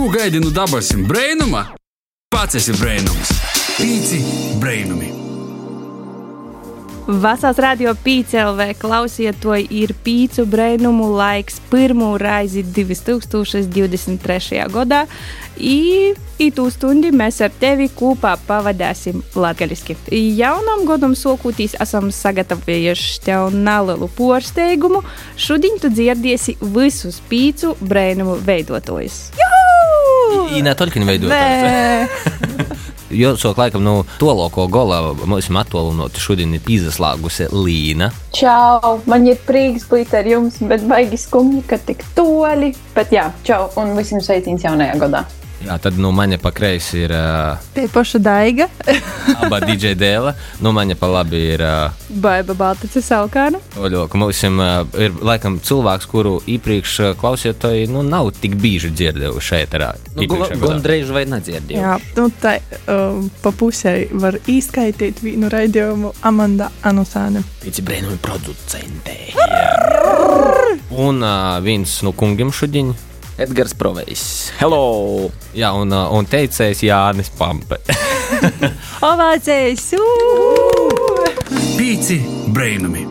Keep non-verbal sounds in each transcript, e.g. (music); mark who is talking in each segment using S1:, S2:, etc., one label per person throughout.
S1: Ko gaidi no dabasim brainuma? Pats esi brainums. Pīci brainumi.
S2: Vasās radio PCLV klausiet, to ir pīcu brainumu laiks pirmo reizi 2023. gadā. I, i tu stundi mēs ar tevi kopā pavadāsim latgaliski. Jaunam godam sokūtīs esam sagatavojuši tev nelielu porsteigumu. Šodien tu dzirdēsi visus pīcu brainumu veidotājus.
S3: I ne toļķiņu veidotājs. (laughs) Jo šok laikam, nu, to loko gola mums attālinoti šodien ir izslēgusi Līna.
S4: Čau, man ir prieks būt ar jums, bet baigi skumji, ka tik toļi. Bet jā, čau un visiem sveiciens jaunajā gadā!
S3: Jā, tad no maņa pa kreisi ir uh,
S2: Te paša daiga, (laughs)
S3: aba DJ dēla, no maņa pa labi ir uh,
S2: baiba Baltacis Salkāna.
S3: Oļoka. Mums uh, ir laikam cilvēks, kuru iepriekš uh, klausītāji nu, nav tik bieži dzirdējuši šeit. Arā,
S5: Nu. Gandrīz vai nedzirdēju.
S6: Jā, nu, tā um, pa pusē var izskaidrot vienu raidījumu Amanda Anusāne.
S5: Pieci brīnumi producentē.
S3: Un uh, viens no kungiem šodien.
S5: Edgars Provejs. Hello!
S3: Jā, un, uh, un teicējs Jānis Pampe. (laughs)
S2: Ovācijas!
S1: Pīci brainumi.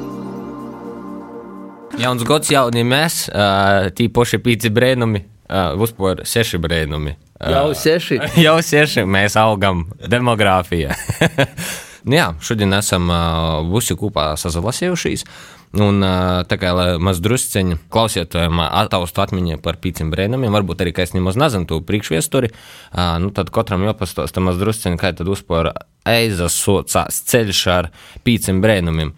S3: Jauns gads, jauni mēs, uh, tīpaši pīci brēnumi, uh, uzpār seši. Uh,
S5: Jau seši. (laughs)
S3: jau seši mēs augam demogrāfijā. (laughs) nu, jā, šodien esam uh, visi kopā sazalasījušies. Un tā kā maz drusceņi klausītājiem attaustu atmiņā par pīciem brēnumiem, varbūt arī, ka es nemaz nezinu to priekšviesturi, nu tad katram jāpastāsta maz drusceņi, kā tad uzpār eizas socās ceļš ar pīciem brēnumiem.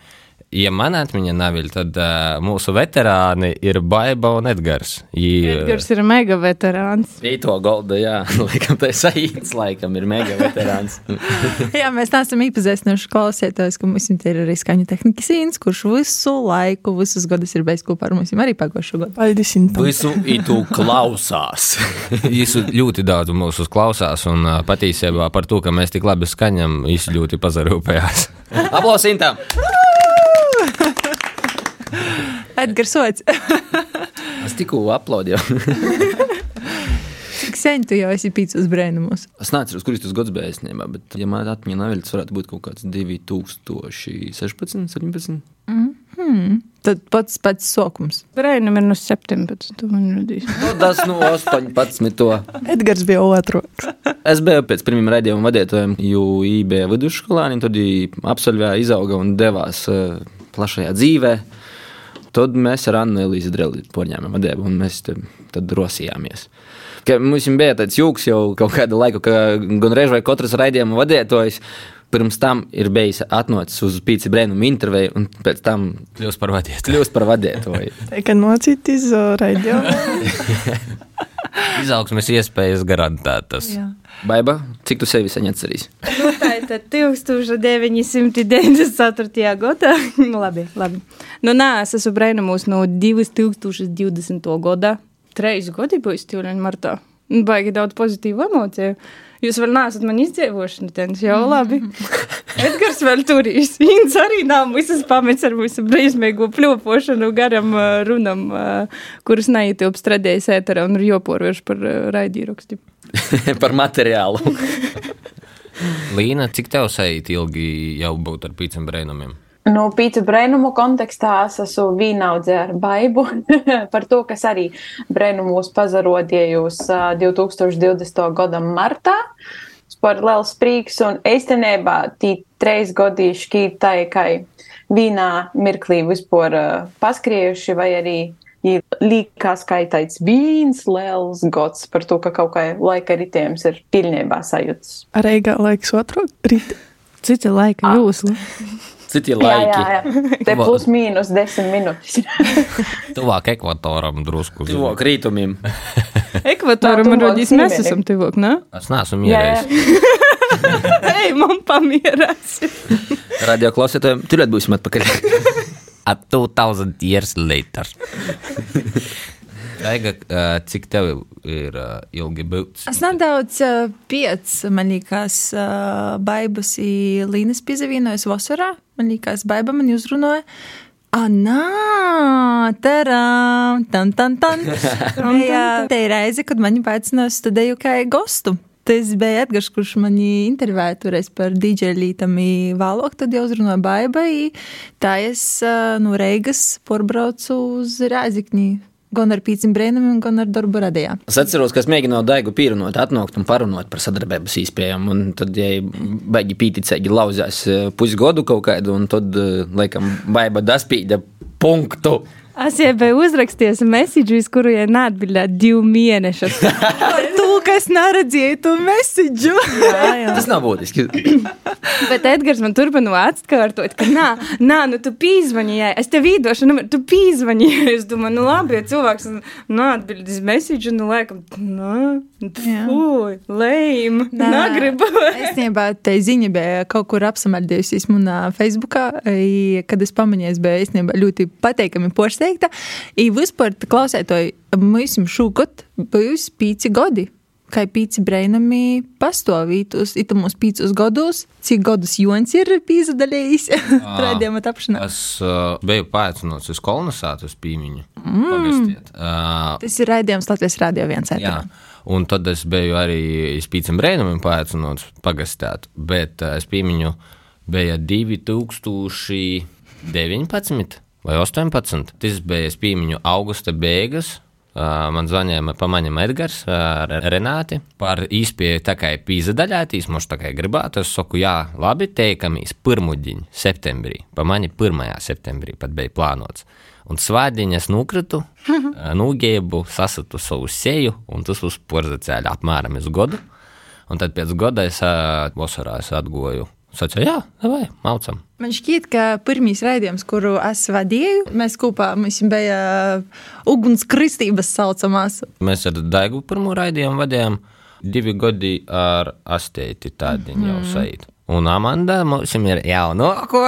S3: Ja man atmiņa nav, tad uh, mūsu veterāni ir Baiba un Edgars. Jī,
S2: Edgars ir mega veterāns.
S5: Vīto golda, jā. (laughs) Laikam tā ir saīts, laikam ir mega veterāns. (laughs)
S6: Jā, mēs neesam iepazīstinājuši klausītājus, ka mums ir arī skaņu tehnikas īns, kurš visu laiku, visus gadus ir bijis kopā ar mums. Arī pagājušo gadu. Paldies! Intam.
S5: Visu itu klausās. (laughs)
S3: Viņš ļoti daudz mūsu klausās, un uh, patiesībā par to, ka mēs tik labi skaņam, viņš ļoti pazarūpējās.
S5: Aplausītam!
S6: Edgars Sots! (laughs)
S5: Es tikko aplaudēju.
S6: Cik sen tu jau esi pīcis brēnumos?
S5: Es neatceros, kurš tas gads bija īstenībā, bet, ja man atmiņā nav, tas varētu būt kaut kāds 2016, 17.
S6: Tad pats pats sākums.
S2: Brainam ir no 17. Man radīs.
S5: Nu, tas no 18.
S6: Edgars bija otrs.
S5: Es biju pēc pirmiem raidījuma vadītājiem, jo viņi bija vidusskolā, un tad viņi absolvēja, izauga un devās uh, plašajā dzīvē. Tad mēs ar Annu Elīzi Dreli porņēmām vadību, un mēs te, tad rosījāmies. Ka mums bija tāds jūks jau kaut kādu laiku, ka gan reiz vai katrs raidījuma vadītājs pirms tam ir bijis atnācis uz pīci brēnumu interviju, un pēc tam
S3: Kļūst par vadītāju.
S5: kļūst par vadītāju. (laughs)
S6: Tā kā nocītīs raidījumu. (laughs)
S3: Izaugsmes iespējas garantētas.
S5: Baiba, cik tu sevi sen atceries?
S2: Nu, tā ir tad 1994. gadā. (laughs) Nu, labi, labi. Nu, nē, es esmu brainamos no 2020. gada. Treis gadi būs tūlīt martā. Baigi daudz pozitīvu emociju. Jūs vēl neesat man izdzīvojuši, nu, tad jau labi. (laughs) Edgars vēl turīs. Viņš arī nav visas pamets ar mūsu briesmīgo pļopošanu garam ā, runam, ā, kuras neietilpst radējas ēterā un ir joporveši par ā, raidīrakstu. (laughs)
S5: par materiālu. (laughs)
S3: Līna, cik tev sajūt ilgi jau būt ar pīciem brēnumiem?
S4: Nu, pīcis brēnumu kontekstā es esmu vīnaudze ar baibu (laughs) par to, kas arī brēnumus pazarodījus ā, 2020. gada martā. Par liels prieks un īstenībā tī treis gadi šķītai, ka vīnā mirklī vispār ā, paskriejuši vai arī ja līkās skaitāts viens liels gods par to, ka kaut kā laika ritējums ir pilnībā sajūts.
S6: Reigā laiks otru rīt.
S2: Cita laika jūslu. (laughs)
S5: Citi
S4: Jā,
S5: laiki.
S4: jā, jā. Te plus mīnus desmit minūtes. (laughs)
S3: Tuvāk ekvatoram drusku.
S5: Tuvāk rītumiem. (laughs)
S2: Ekvatoram man rodīs, mēs esam tuvāk, ne?
S3: Es neesmu
S4: Jā, jā.
S3: mierējis. (laughs)
S2: Ej, man pamierās.
S5: Radio klausītājiem, turēt būsim atpakaļ.
S3: A 2000 years later. Taiga, uh, cik tev ir uh, ilgi būts?
S6: Es nedaudz uh, piec, man liekas, baibas i Līnas piezavienojas vasarā. Man liekas, baiba man uzrunāja. Anā, tarām, tan, tan, tan. (laughs) Bija te reize, kad mani pēcināja studēju kā gostu. Tas bija Edgars, kurš mani intervēja toreiz par DJ lītami vēlāk, tad jau uzrunāja baibai. Tā es no Reigas porbraucu uz Rēzikņī. Gan ar pīcim brēnumiem, gan ar darbu radījā.
S5: Es atceros, ka es mēģināju daigu pierunāt, atnākt un parunāt par sadarbības īspējām. Un tad, ja baigi pīticīgi lauzās eh, pusgadu kaut kādu, un tad, eh, laikam, baiba daspīda punktu.
S2: Es jau biju uzrakstījis mēsīju, uz kuru jau neatbildēju divu mēnešu. (laughs)
S6: Tu, kas neredzēji to mēsīju.
S5: Tas nav būtiski. (coughs)
S2: Bet Edgars man turpina atkārtot, ka nā, nā, nu tu pīzvanīji, es tev īdošu, nu tu pīzvanīji. Es domāju, nu labi, ja cilvēks nu atbildīs mēsīju, nu laikam, nu, fuj, lēm, negribu.
S6: Īstenībā tā ziņa bija kaut kur apsamardījusies manā Facebookā, kad es pamanīju, es biju īstenībā ļoti pateikami pošteikta. I vispār klausētoji, mēs jums šūkot bijusi pīci godi. Kā pīci brēnami pastāvītus, itamos pīcus gados, cik gadus Jons ir pīzudalījis (laughs) raidījuma tapšanā.
S3: Es uh, biju paaicināts uz kolonizāciju uz pīmiņu. Mm. Uh,
S6: Tas ir raidījums Latvijas Rādio 1.
S3: Jā, un tad es biju arī spīcam brēnumam paaicināts pagastēt, bet uh, es pīmiņu bija 2019 vai 18. Tas bija es pīmiņu augusta beigas. Man zvanīja pamaņem Edgars ar Renāti par īspēju kā pīza daļātīs, tā kā gribētu. Es saku, jā, labi, teikamies pirmudiņ, septembrī, pamaņi 1. septembrī pat bija plānots. Un svādiņas nukritu, nūgēbu, sasatu savu seju, un tas uz porzacēļa apmēram uz godu. Un tad pēc gada es vasarā es atgoju. Sacu, jā, vai, maucam.
S6: Man šķiet, ka pirmīs raidījums, kuru es vadīju, mēs kopā mums bija ugunskristības saucamās.
S3: Mēs ar Daigu pirmo raidījumu vadījām divi gadi ar asteiti tādiņu jau sajūt. Un Amanda mums ir jaunāko.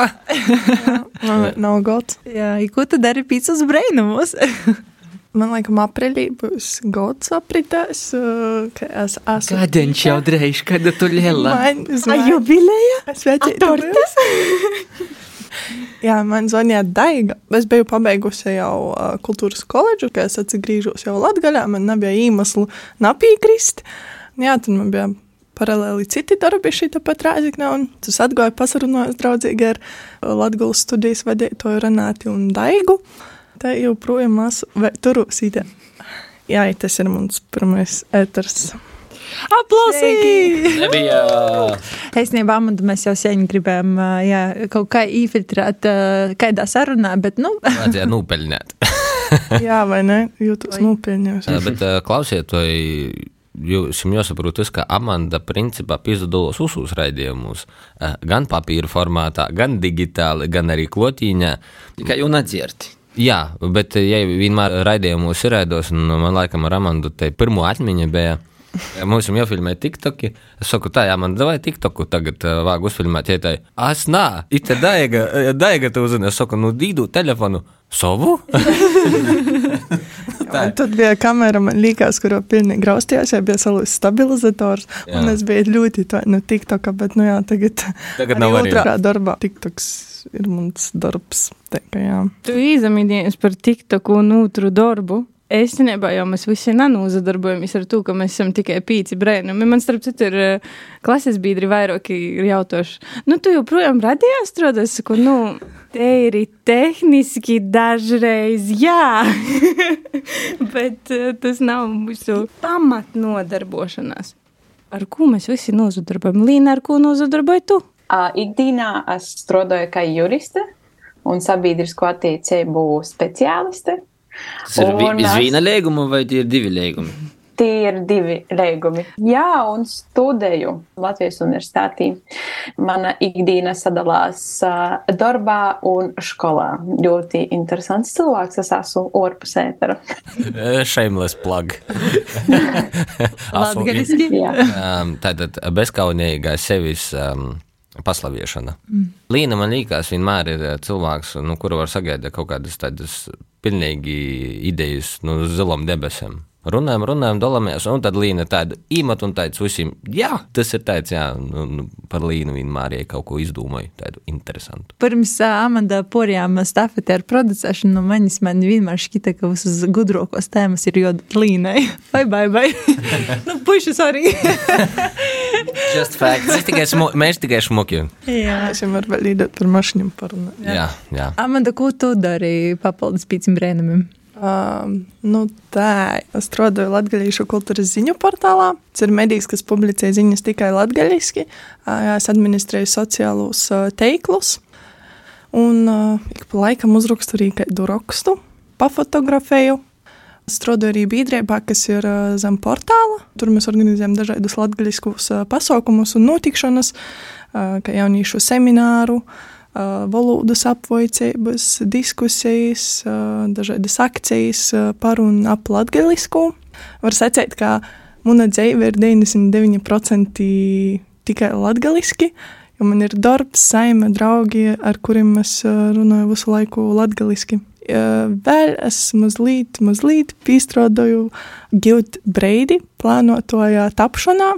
S3: (laughs)
S7: Nav gods.
S6: Jā, ko tu dari pīcis brainumus? (laughs)
S7: Man liekas, aprīlī būs gods apritēs. uh, ka Es esmu.
S5: Kādiņš jau drēž, kad tu liela. (laughs)
S7: Man
S2: A?
S7: Es vecīju.
S2: Tortes? (laughs)
S7: Jā, man zvanīja Daiga. Es biju pabeigusi jau uh, kultūras koledžu, kad es atgriežos jau Latgaļā. Man nebija iemeslu napīkrist. Jā, tad man bija paralēli citi darbi šī tāpat rāziknē, un tas atgāja pasarunājos draudzīgi ar uh, Latgulas studijas vadītāju Renāti un Daigu. Tā joprojām esmu turūsītē. Jā, tas ir mans pirmais eters.
S6: Aplausī!
S5: Nebija.
S6: Es nebāmu, mēs jau sen gribējām jā, kaut kā infiltrēt kādā sarunā, bet, nu,
S3: Vajadzēja nopelnīt. (laughs)
S7: Jā, vai ne? Jūtos.
S3: Jā, bet klausiet, to jums jāsaprot, ka Amanda principā piesaistās uzsūs raidījumus gan papīra formātā, gan digitāli, gan arī klotīņā.
S5: Tikai jau nedzirdi.
S3: Jā, bet eh, ja vienmēr raidījumos ir raidos, un man laikam ar Amandu te pirmo atmiņa bija. Mums jau filmē TikToki. Es saku, tā, jā, man vai TikToku tagad uh, vāg uzfilmēt, ja tā. Es nā, it daiga, daiga tu uzzini. Es saku, nu dīdu telefonu savu. (laughs)
S7: Un tad bija kamera, man liekas, kur pilnīgi graustījās, ja bija salūzis stabilizators. Jā. Un es biju ļoti tā, nu, tiktoka, bet, nu jā, tagad.
S3: Tagad nav arī.
S7: otrā darbā. Tiktoks ir mans darbs. Tā kā jā.
S2: Tu izamīdījies par TikToku un otru darbu. Īstenībā jau mēs visi nenozadarbojamies ar to, ka mēs esam tikai pīci brēnumi. Man, starp citu, ir eh, klases biedri vairāki ir jautājuši, nu, tu joprojām radījā strādā? Es saku, nu, te ir tehniski dažreiz, jā, (laughs) bet eh, tas nav mūsu pamatnodarbošanās. Ar ko mēs visi nozadarbojam? Līna, ar ko nozadarboji tu?
S4: Ikdienā es strādāju kā juriste un sabiedrisko attiecību speciāliste.
S5: Tas ir vi-
S4: Un
S5: iz viena lēguma vai tie ir divi lēgumi?
S4: Tie ir divi līgumi. Jā, un studēju Latvijas universitātī. Mana ikdiena sadalās uh, darbā un skolā. Ļoti interesants cilvēks. Es esmu orpus ētera. (laughs)
S3: Shameless plug. (laughs) Um, tātad bezkaunīgā sevis um, paslaviešana. Mm. Līna man liekas, vienmēr ir eh, cilvēks, nu, kuru var sagaidīt kaut kādas tādas pilnīgi idejas no zilām debesīm. Runājam, runājam, dalāmies, un tad Līna tāda īmat un teica visiem, jā, tas ir tāds, jā, nu, nu, par Līnu vienmēr ja kaut ko izdomāju, tādu interesantu.
S6: Pirms Amanda porjām stafeti ar producēšanu, no manis man vienmēr šķita, ka visas gudrākos tēmas ir jodot Līnai. Vai, vai, vai. nu, pušas (laughs) arī.
S3: Just facts. Mēs tikai, smu, mēs tikai smuki.
S6: jā.
S7: Es jau varu vēl īdot par mašīnu parunāt.
S3: Jā, jā.
S6: Amanda, ko tu dari papildus pīcim brēnumiem?
S7: Um, nu, tā, es strādāju Latvijas kultūras ziņu portālā. Tas ir medijs, kas publicē ziņas tikai latviešu. Uh, es administrēju sociālos uh, teiklus. Un uh, ik pa laikam uzrakstu arī kādu rakstu, pafotografēju. Strādāju arī biedrībā, kas ir uh, zem portāla. Tur mēs organizējam dažādus latviešu pasākumus un notikšanas, uh, kā jauniešu semināru, uh, valodas apvoicības, diskusijas, dažādas akcijas par un ap latviešu. Var secēt, ka mana dzīve ir 99% tikai latviešu. Jo man ir darbs, saime, draugi, ar kuriem es runāju visu laiku latviešu. Vēl es mazliet, mazliet piestrādāju Gilda Breidi plānotajā tapšanā.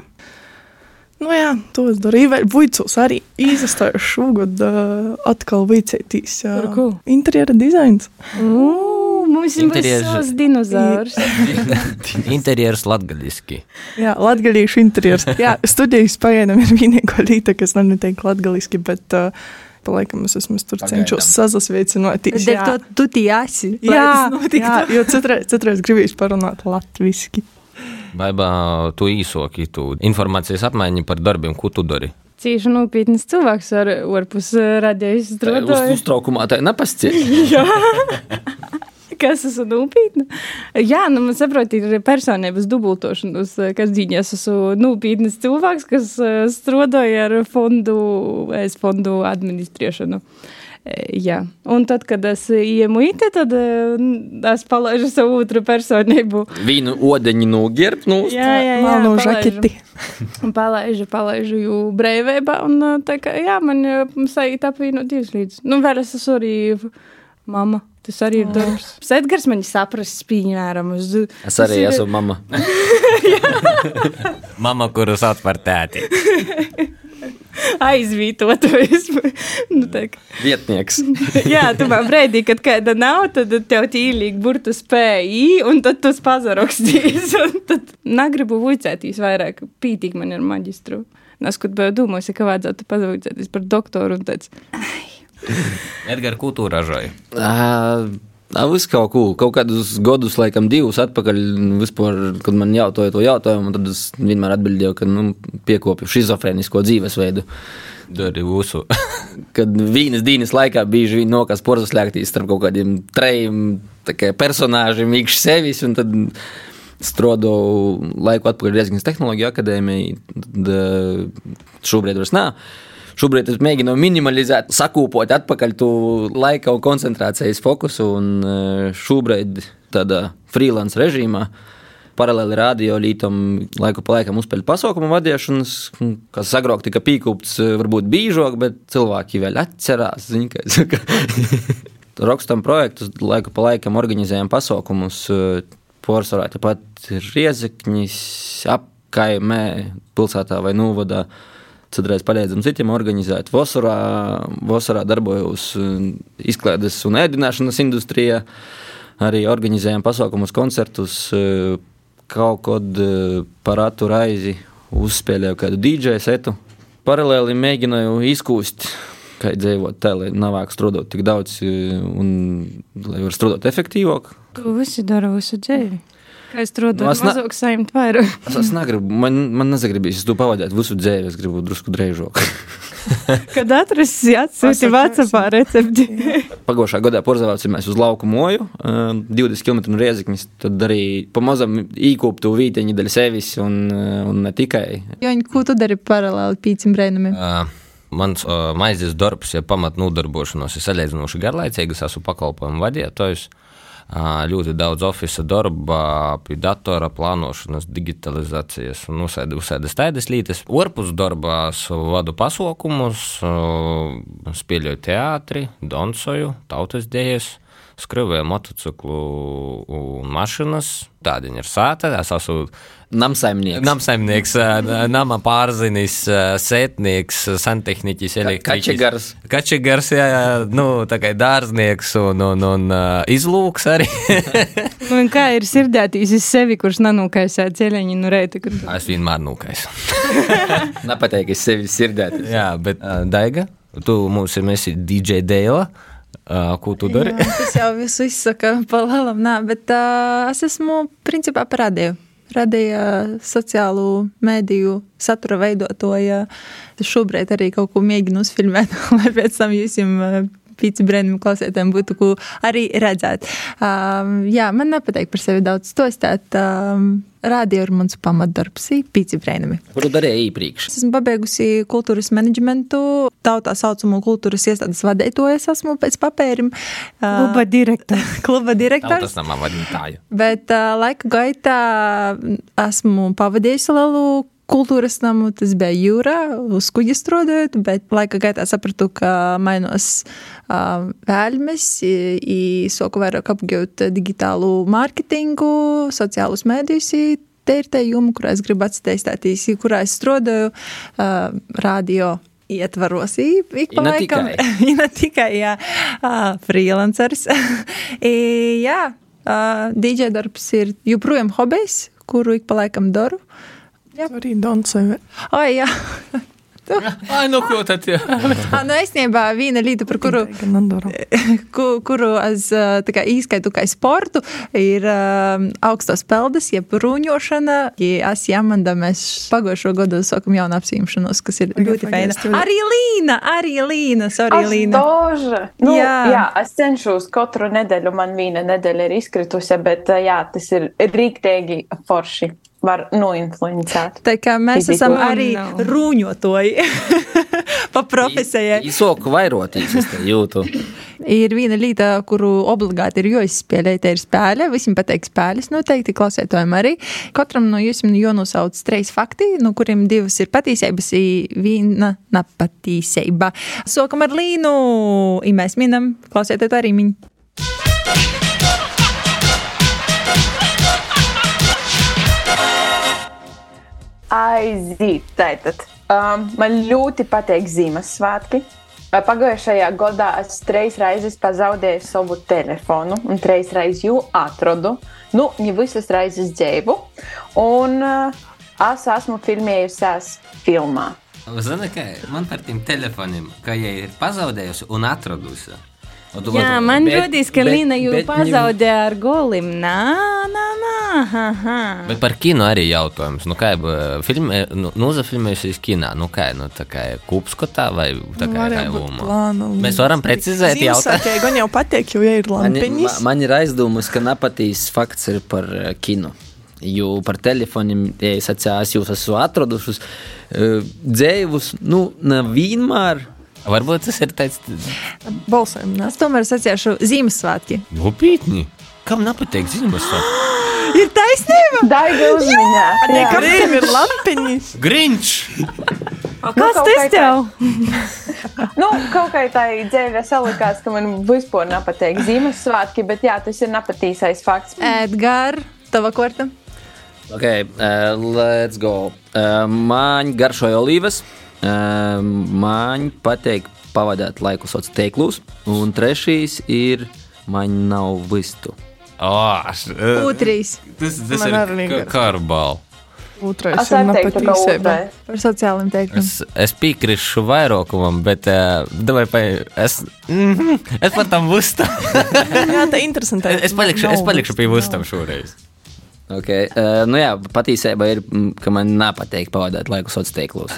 S7: Nu jā, to es darīju. Vuicos arī izstāju šogad uh, atkal vicētīs.
S2: Par ko?
S7: Interjera dizains.
S2: Ū, Mums ir savs dinozaurs. (laughs)
S3: Interjeras latgaļiski.
S7: Jā, latgalīšu interjers. Jā, studijas pagaidām ir vienīgā līta, kas nav neteikti latgaliski, bet uh, palaikam es esmu tur cenšos sazasveicināties.
S6: Dēļ to tu tī esi.
S7: Jā,
S6: tas notiktu.
S7: jā, jo citreiz, citreiz gribēju parunāt latviski.
S3: Vai bā, tu īsoki, tu informācijas apmaiņu par darbiem, ko tu dari?
S2: Cīši nopietnas cilvēks ar orpus radījis
S5: Uz
S2: strādāju.
S5: uztraukumā tā nepasciet. (laughs)
S2: Kas esmu nopietna? Jā, nu man saprot, ir personības dubultošanas, kas dzīņas esmu nopietnas cilvēks, kas eh, strādāja ar fondu, es fondu administrēšanu. Eh, Jā, un tad, kad es iemu ite, tad es palaižu savu otru personību.
S5: Vīnu odeņu noģērb, nu,
S2: Jā, jā, jā. Palaižu.
S7: žaketi.
S2: Un palaižu, palaižu jū brīvībā, un tā kā, jā, man sajūt apvienot divas līdz. Nu, vēl es esmu arī mama. Tas arī ir darbs. Sedgars man saprast, piemēram, uz.
S5: es arī esmu mama. (laughs)
S3: Mama, kuru sauc par tēti. (laughs)
S2: Aizvītotojs. nu, kā.
S5: Vietnieks. (laughs)
S2: jā, tu man brīdī, kad kāda nav, tad tev tīlīgi burtu spēja, un tad tu pazarakstīs. un Tad negribu vicēties vairāk. Pītīgi man ir maģistru. Es kaut biju domājis, ka vajadzētu pazavicēties par doktoru un tāds.
S3: Edgars, ko tu ražoji?
S5: Tā viss kaut ko, kaut kādus gadus, laikam, divus atpakaļ, vispār, kad man jautāja to jautājumu, tad es vienmēr atbildēju, ka nu, piekopju šizofrēnisko dzīvesveidu.
S3: Dari visu. (laughs)
S5: Kad vienas dienas laikā bieži vien nokas porzas slēgtīs starp kaut kādiem trejiem kā personāžiem, iekš sevis, un tad strādāju laiku atpakaļ Riezgājas tehnoloģiju akadēmijai, tad šobrīd vairs nav. Šobrīd es mēģinu minimalizēt, sakūpot atpakaļ to laika un koncentrācijas fokusu, un eh, šobrīd tādā freelance režīmā. Paralēli radio lītam laiku pa laikam uzspēlēt pasaukumu vadīšanas, kas agrāk tika pīkūpts, varbūt bīžāk, bet cilvēki vēl atcerās. Zin, saku. (laughs) Rakstam projektus, laiku pa laikam organizējam pasaukumus. Porcelāna tāpat ir riezekņis, apkaimē, pilsētā vai novadā. Citreiz palīdzam citiem organizēt. Vasarā, vasarā darbojos eh, izklaides un ēdināšanas industrijā. Arī organizējam pasaukumus, koncertus. eh, Kaut kad eh, par atu raizi uzspēlēju kādu DJ setu. Paralēli mēģināju izkūst, kā dzīvot tā, lai nav vajag strādāt tik daudz un lai var strādāt efektīvāk.
S2: Tu visi dara visu dzīvi. Kā es strādāju,
S5: Nu, es ne-
S2: mazāk saimta vairāk.
S5: Es, es negribu, man, man nezagribīs to pavadīt visu dzīvi, es gribu drusku drēžāk. (laughs)
S2: Kad atrasts atsūti Vācijā recepti.
S5: Pagājušā gadā porzavācāmies uz lauku moju, eh, 20 km no rieziknis, tad arī pamazam īkoptu vīteņi daļa sevis un, un ne tikai.
S6: Joņ, ko tu dari paralēli pīcim brēnumiem?
S3: Uh, mans uh, maizes darbs, ja pamat nodarbošanos, ir salīdzinoši garlaicīgs. Esmu pakalpojumu vadītājs. Uh, ļoti daudz oficiāla darba, pie datora plānošanas, digitalizācijas un visādas tādas lietas. Orpus darbā vadu pasaukumus, spēļoju teātri, dansoju, tautas dēļas. Skrūvēju motociklu un mašīnas. Tāda ir sāta. Es esmu
S5: Namsaimnieks.
S3: namsaimnieks, nama pārzinis, sētnieks, santehniķis, elektriķis.
S5: kačegars.
S3: Kačegars, jā, jā, nu, tā kā dārznieks un, un, un izlūks arī. (laughs)
S2: Nu, un kā ir sirdētīs uz sevi, kurš nanūkaisā ceļiņu no reita? Kur...
S3: es vienmēr nūkais. (laughs)
S5: Nepateik, es sevi sirdētu.
S3: Jā, bet Daiga, tu mums ir esi DJ Dēla. Ko tu dari?
S6: Jā, tas jau visu izsaka pa lielam, nā, bet uh, es esmu principā par radiju. Radīja sociālo mediju satura veidotāja. Šobrīd arī kaut ko mēģinu uzfilmēt, lai pēc tam jūs jums pīci brēnumu klausētājiem būtu ko arī redzēt. Um, jā, man nepatīk par sevi daudz stostāt. Um, Rādio ir mans pamatdarbs, pīci brēnumi.
S5: Kuru darīja iepriekš?
S6: Es esmu pabeigusi kultūras menedžmentu, tautā saucamo kultūras iestādes vadītājas esmu pēc papērim.
S2: Kluba direktors. (laughs)
S6: Kluba direktors.
S3: Tas nav vadītāju.
S6: Bet uh, laika gaitā esmu pavadījusi lielu kultūras namu, tas bija jūrā, uz kuģa strādājot, bet laika gaitā sapratu, ka mainos uh, vēlmes, i soku vairāk apgūt digitālu mārketingu, sociālus mēdījus. Te ir te joma, kurā es gribu atsteigties, kurā es strādāju, uh, radio ietvaros ik pa laikam. (laughs) ne tikai, jā, uh, freelancers. (laughs) I, jā, uh, DJ darbs ir joprojām hobijs, kuru ik pa laikam daru.
S7: Arī Doncevi.
S6: O, jā.
S3: Ai, nu ko tad? Jā.
S6: Ah, (laughs) nu, īstenībā viena lieta, par kuru,
S7: Gan nedaru. (laughs)
S6: ku, kuru es tā kā īskaitu kā sportu, ir uh, augstos peldas, jeb rūņošana. Ja es jāmanda, mēs pagājušo gadu sākam jaunu apsīmšanos, kas ir ļoti feina. Arī Līna, arī Līna, sorry,
S4: Es
S6: Līna.
S4: doža. Nu, jā.
S6: Jā.
S4: jā, es cenšos katru nedēļu, man viena nedēļa ir izkritusi, bet jā, tas ir rīktīgi forši. Var noinfluencēt.
S6: Tā kā mēs
S4: Fiziku.
S6: esam
S2: Oh,
S6: arī
S2: no.
S6: rūņotoji (laughs) pa profesijai.
S5: Īsoku vairotīs, es te jūtu.
S6: Ir viena lieta, kuru obligāti ir jāizspēlē, tā ir spēle. Visiem patīk spēles, noteikti klausētājiem arī. Katram no jums jānosauc trīs fakti, no kuriem divas ir patiesības, viena nepatīsība. Sokam ar līnu, ja mēs minam, klausētāji arī min.
S4: Aiziet, tātad. Um, man ļoti patīk Ziemassvētki. Pagājušajā gadā es trīs reizes pazaudēju savu telefonu un trīs reizes jau atradu. Nu, ne visas reizes dzīvu. Un uh, es esmu filmējusies filmā.
S3: Zini, kā man par tiem telefoniem, ka ja ir pazaudējusi un atradusi.
S2: Jā, man
S5: bet-
S2: jūtas, ka
S5: bet-
S2: Līna jau pazaudēja ar golim. Nā, nā, nā.
S3: Bet par kino arī jautājums. Nu, kā jau filmē, nu, nu uzafilmējusies kinā, nu kā, nu, tā kā kupskotā vai tā kā
S7: plānu.
S3: Mēs varam precizēt jautājumu.
S7: Gan jau patīk, jo ir
S5: Man,
S7: lampiņas.
S5: ma- man ir aizdomas, ka nepatīs fakts ir par eh, kinu. Jo par telefoniem, ja es atceros, jūs esat atradušas uh, dzēvus, nu, nevienmēr.
S3: Varbūt tas ir tāds
S7: ne?
S6: Es tomēr sacīšu Ziemassvētki.
S3: nopietni. Kam nepatīk zīmes? (gasps)
S6: Ir taisnība!
S4: Daiga uzmiņā. Jā.
S7: Kāpēc ir lampiņas?
S3: Grinč!
S2: Kas
S4: kaut
S2: tas
S4: kā
S2: tev? (laughs)
S4: Nu, kaut kā tā dzīve salikās, ka man vispār nepatīk Ziemassvētki, bet jā, tas ir nepatīkais fakts.
S6: Edgars, tava korta.
S5: Okay, uh, let's go. Uh, man garšoja olīvas. Uh, man patīk pavadīt laiku sociālos tīklos. Un trešais ir man nav vistu.
S6: Otrīs
S3: tas, tas ir
S7: garš.
S3: karbal.
S7: Otrais
S4: Es
S7: ir
S4: otrais.
S6: par sociāliem teikumiem.
S3: Es, es piekrītu vairākumam, bet uh, davai, pa, es, mm es par tam vustam. (laughs)
S7: Jā, tā ir interesanti.
S3: es, palikšu, es palikšu pie vustam šoreiz.
S5: Okay. Uh, nu jā, patiesībā ir, mm, ka man nepatīk pavadīt laiku sociālos tīklos.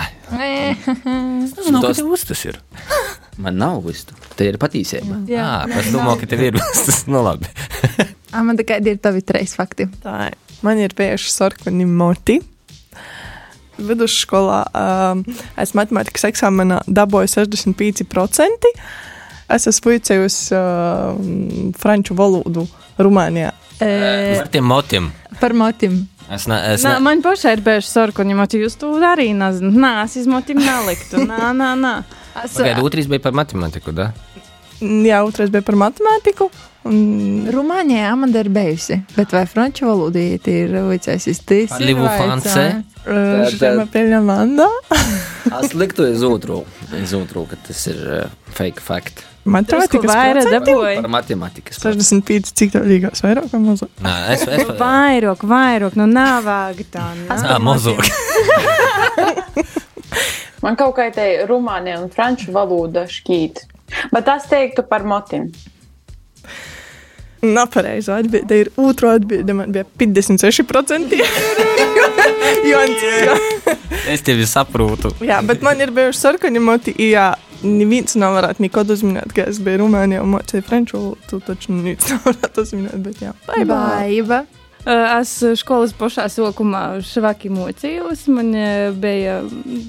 S3: Tas vustas ir. (laughs)
S5: Man nav vistu. Tā ir patiesība.
S3: Jā, es domāju, ka tev ir vustas. Nu, labi. (laughs)
S6: Ah, Man tikai ir tavi trīs fakti.
S7: Tā ir. Man ir bijuši sarkani moti. Vidusskolā um, es matemātikas eksāmenā dabūju 65%. Es esmu vicējusi uh, franču valodu Rumānijā.
S6: E,
S3: Par tiem motiem.
S6: par motim.
S3: Es, ne, es,
S2: Nā,
S3: ne,
S2: man pašai ir bieži sarkani, jo jūs to arī nezināt. Nā, es izmotim neliktu. Nā, nā, nā.
S6: Es,
S3: Pagaid, otrs bija par matemātiku, da?
S7: Jā, otrais bija par matemātiku. Un
S6: Rumānijā Amanda ir bijusi, bet vai franču valodā ir vicēsis tas?
S3: Parlez-vous français?
S7: uh, šodien man pieļaujama Manda.
S5: Es (laughs) liktu uz otru, uz otru, ka tas ir uh, fake fact.
S7: Matemātikas
S2: vairāk dabūji.
S5: Par matemātikas.
S7: 65, cik tā līgās vairāk vai mazāk?
S3: Nē, es, es,
S2: Vairāk, vairāk, nu nav vāga tā.
S3: Ā, mazāk. (laughs) (laughs)
S4: Man kaut kā te rumāņu un franču valoda šķīt. Bet es teiktu par motim.
S7: Nav pareizi atbilde. Ir otru atbilde. Man bija 56%. Jons, jā.
S3: es tevi saprotu.
S7: jā, bet man ir bijuši sarkani moti. Jā, neviens nav varētu nekad uzminēt, ka es biju Rumānijā un mocīju franču valodu. Tu taču neviens (laughs) nav varētu uzminēt, bet jā. Bye, bye.
S2: Es skolas pašā sākumā švaki mocījos. Man bija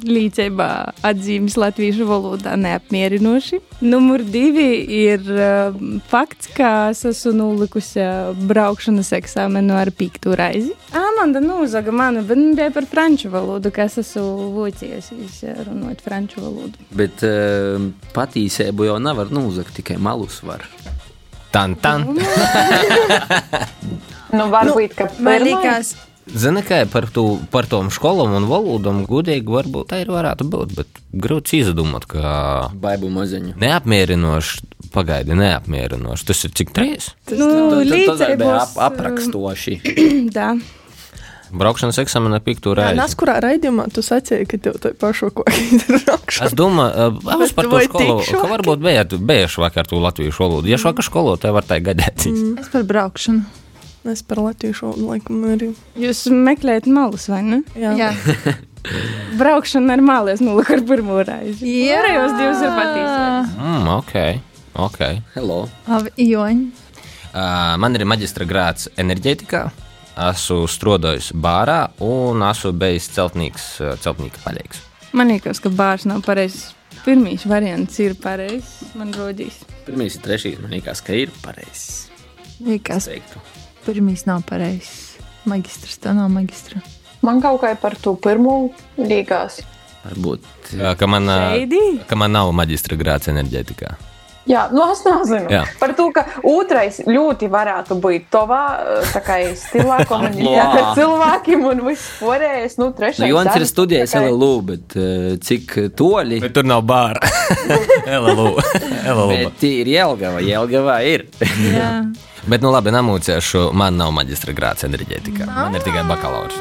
S2: līdzībā atzīmes latviešu valodā neapmierinoši. Numur divi ir fakts, ka es esmu nolikusi braukšanas eksāmenu ar pīktu raizi. Amanda nozaga manu, bet man bija par franču valodu, ka es esmu vocījusies runāt franču valodu.
S5: Bet uh, patīsību jau nevar nozagt, tikai malus var.
S3: Tan, tan.
S4: Nu, varbūt, ka
S6: Man liekas,
S3: Zini, kā par, tu, par tom skolām un valodām gudīgi varbūt tā ir varētu būt, bet grūti izdomāt, ka
S5: Baibu maziņu.
S3: neapmierinoši, pagaidi, neapmierinoši. Tas ir cik trīs?
S2: Nu,
S5: Tas
S2: līdzekļos,
S5: ap, (clears throat) aprakstoši. (clears throat)
S2: Tā.
S3: Braukšanas eksāmenā piktu
S7: Jā,
S3: reizi.
S7: Nes kurā raidījumā tu sacīji, ka tev tā paša ko (laughs) ir rakšana.
S3: Es domāju, es par to skolu, ka varbūt bija, bija švakar tu latviešu valodu. Ja švakar skolotāji var tā gadēt. Mm.
S6: es par braukšanu.
S7: Es par latviešu laikam arī.
S2: Jūs meklējat malus, vai ne?
S7: Jā.
S6: Jā. (laughs)
S2: Braukšana ar mālēs nulli ar pirmo reizi.
S6: Jā.
S2: Pārējos divus ir patīkami.
S3: Mm, ok, ok.
S5: Hello.
S6: Labi, Joņi.
S3: Uh, man ir maģistra grāts enerģētikā. Esmu strādājis bārā un esmu bijis celtnieks, celtnieka paļīgs.
S2: Man liekas, ka bārs nav pareizs. Pirmīs variants ir pareizs. Man rodīs.
S5: Pirmīs ir trešīs, man liekas, ka ir pareizs.
S6: Liekas,
S5: Teiktu.
S6: Pirmīs nav pareizs. Magistrs, tā nav magistra.
S4: Man kaut kā par to pirmo līgās.
S5: Varbūt.
S3: Ka, man, ka man nav maģistra grāts enerģētikā.
S4: Jā, nu es nezinu.
S3: Jā.
S4: Par to, ka otrais ļoti varētu būt tavā tā kā stilā, komunicēt ar cilvēkiem un viss pārējais. Nu, trešais.
S5: Nu, Jons ir studējis
S4: kā-
S5: LLU, bet uh, cik toļi?
S3: Bet tur nav bāra. (laughs) LLU. LLU.
S5: Bet ir Jelgava, Jelgava ir.
S6: Jā. (laughs)
S3: Bet, nu labi, namūcēšu. Man nav maģistra grāts enerģētikā. Man ir tikai bakalaurs.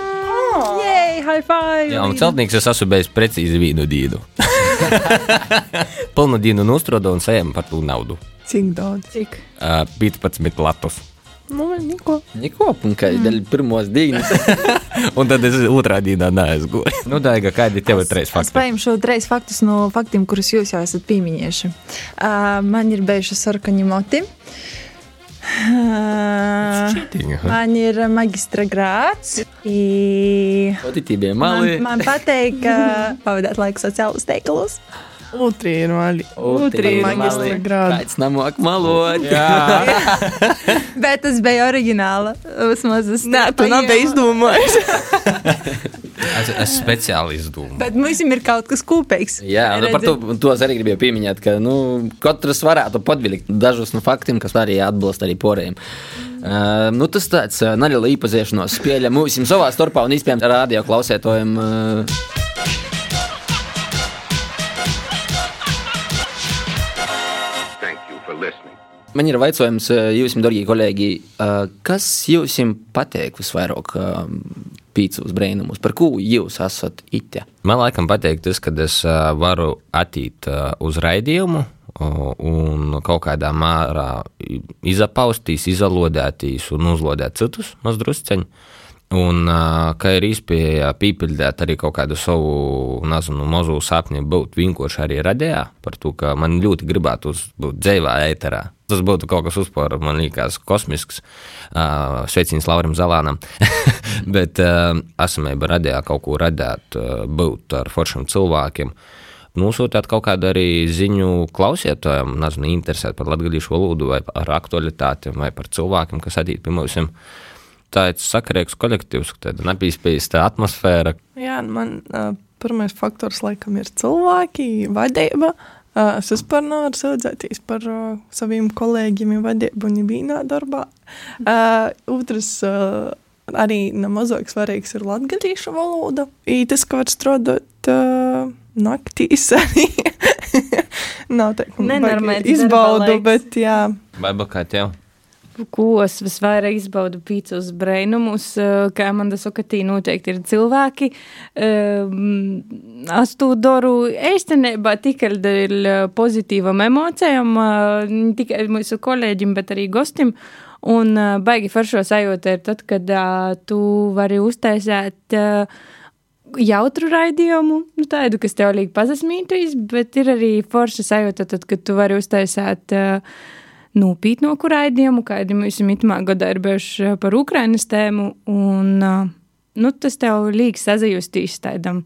S6: Jej, high five!
S3: Jā, un celtnieks es esmu bijis precīzi vienu dienu. (laughs) (laughs) Pilnu dienu nostrodu un saņēmu par to naudu.
S7: Cik daudz?
S2: Cik?
S3: Uh, 15 latus.
S7: Nu, neko.
S5: Niko, un kā ir daļa pirmos dienas. (laughs)
S3: Un tad es otrā dienā neaizgūju. Nu, Daiga, kādi tev ir trīs
S6: Es
S3: fakti?
S6: paņemšu trīs faktus no faktiem, kurus jūs jau esat pieminējuši. Uh, man ir bijuši sarkaņi moti. Uh,
S3: Cheating, huh?
S6: man ir magistra grāts. I...
S5: Pozitīvie
S6: Man,
S5: mali.
S6: man patīk, ka pavadīt laiku sociālos teikalos.
S7: Ir maģistra
S5: mali.
S7: grādi.
S5: Kāds namok malot. (laughs)
S6: Bet tas bija oriģināla. Vismaz es
S7: Nē, tu nav
S6: paņēmu.
S7: izdomājis. (laughs)
S3: Es, es speciāli izdomāju.
S6: Bet mums ir kaut kas kopīgs.
S5: Jā, nu, par to, to es arī gribēju pieminēt, ka nu, katrs varētu padvilkt dažus no faktiem, kas arī atbilst arī porējiem. Uh, nu, tas tāds uh, neliela īpazīšanās spēle mums savā starpā un iespējams radio klausētojiem. Uh, Man ir jautājums jums, darbie kolēģi, kas jums patīk visvairāk uh, pīcis brīnumus? Par ko jūs esat ite?
S3: Man laikam patīk tas, ka es uh, varu attīt uh, uz raidījumu uh, un kaut kādā mērā izapaustīs, izolodētīs un uzlodēt citus mazdrusceņus. Un uh, ka ir iespēja pīpildīt arī kaut kādu savu, nezinu, mazu sapni, būt vienkārši arī radījā par to, ka man ļoti gribētu būt dzīvā ēterā. Tas būtu kaut kas uzpār, man liekas, kosmisks. Uh, sveiciens Laurim Zalānam. (laughs) Bet uh, esamība radījā kaut ko radīt, uh, būt ar foršiem cilvēkiem. Nosūtīt kaut kādu arī ziņu klausītājiem, nezinu, interesēt par latviešu valodu vai par aktualitātēm vai par cilvēkiem, kas atīt pie mums. Tā ir sakarīgs kolektīvs, tāda nepīspīsta atmosfēra.
S7: Jā, man uh, pirmais faktors laikam ir cilvēki, vadība. Uh, es vispār nevaru sūdzēties par uh, saviem kolēģiem, vadību un vienā darbā. Uh, otrs, uh, arī nemazāk svarīgs ir latviešu valoda. I tas, ka var strādāt uh, naktīs, (laughs) arī nav tā, ka izbaudu, bet jā.
S3: Vai kā tev?
S2: Ko es visvairāk izbaudu pīcis brainumus, eh, kā man tas saka, tī noteikti ir cilvēki. Um, Es to daru īstenībā tikai dēļ pozitīvam emocijām, eh, ne tikai mūsu kolēģim, bet arī gostim. Un eh, baigi foršo sajūta ir tad, kad uh, tu vari uztaisīt uh, jautru raidījumu, nu, tādu, kas tev liek pazasmītīs, bet ir arī forša sajūta, tad, kad tu vari uztaisīt uh, nopietnoku raidījumu, kādi mums itamā gadā ir bijuši par Ukrainas tēmu, un uh, nu, tas tev liek sazajustīs tādam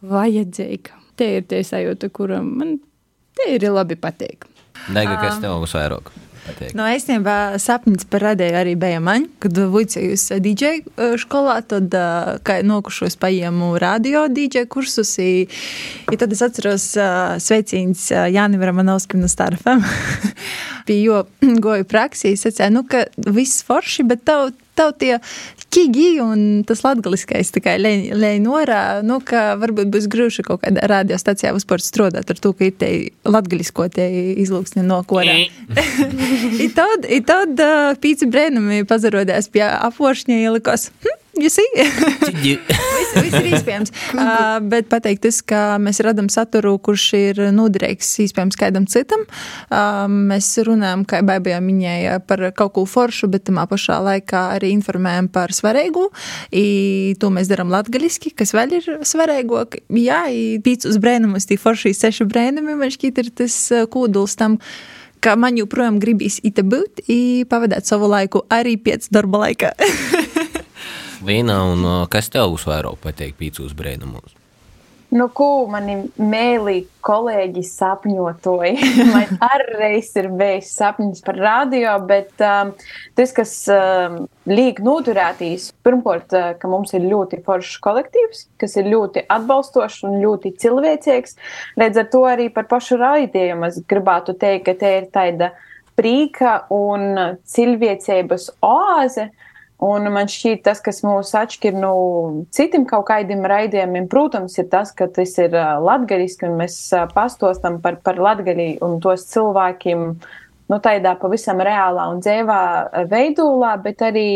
S2: vajadzīgam. Te ir tie sajūta, kuram man te ir labi patīk.
S3: Daiga, kas tev visvairāk patīk?
S6: No īstenībā sapnis par radēju arī bija man, kad vicējos DJ skolā, tad kā nokušos paņēmu radio DJ kursus. I, i tad es atceros ā, sveiciens Jānim Ramanovskim no Starfam. Pie jo goju praksī, es teicu, nu, ka viss forši, bet tev, tev tie kigi un tas latgaliskais tikai lej norā, nu, ka varbūt būs grūši kaut kādā radiostacijā vispār strādāt ar to, ka ir te latgalisko te izlūksni no korā. (laughs) I tad, i tad pīci brēnumi pazarodās pie apvošņa ielikos. Hm, you see? (laughs) viss, viss ir iespējams. (laughs) Uh, bet pateikt, tas, ka mēs radām saturu, kurš ir noderīgs iespējams kādam citam. Uh, mēs runājam, kā Bībelē minēja, par kaut ko foršu, bet tamā pašā laikā arī informējam par svarīgu. I, to mēs darām latgaļiski, kas vēl ir svarīgāk. Jā, pīcis brēnumus, tī forši seši brēnumi, man šķiet, ir tas uh, kūduls tam ka man joprojām gribīs būt, pavadīt savu laiku arī pēc darba laika. (laughs)
S3: Vīna, un uh, kas tev visvairāk patīk pīcūs brēnumos?
S4: Nu, ko mani mēlī kolēģi sapņotoja. (laughs) Man arī ir bijis sapnis par radio, bet um, tas, kas um, liek noturētīs, pirmkārt, uh, ka mums ir ļoti foršs kolektīvs, kas ir ļoti atbalstošs un ļoti cilvēcīgs. Līdz ar to arī par pašu raidījumu es gribētu teikt, ka te ir tāda prīka un cilvēcības oāze. Un man šķiet, tas, kas mūs atšķir no citiem kaut kādiem raidījumiem, protams, ir tas, ka tas ir latgaļiski un mēs pastostam par, par latgaļi un tos cilvēkiem, nu, tādā pavisam reālā un dzīvā veidolā, bet arī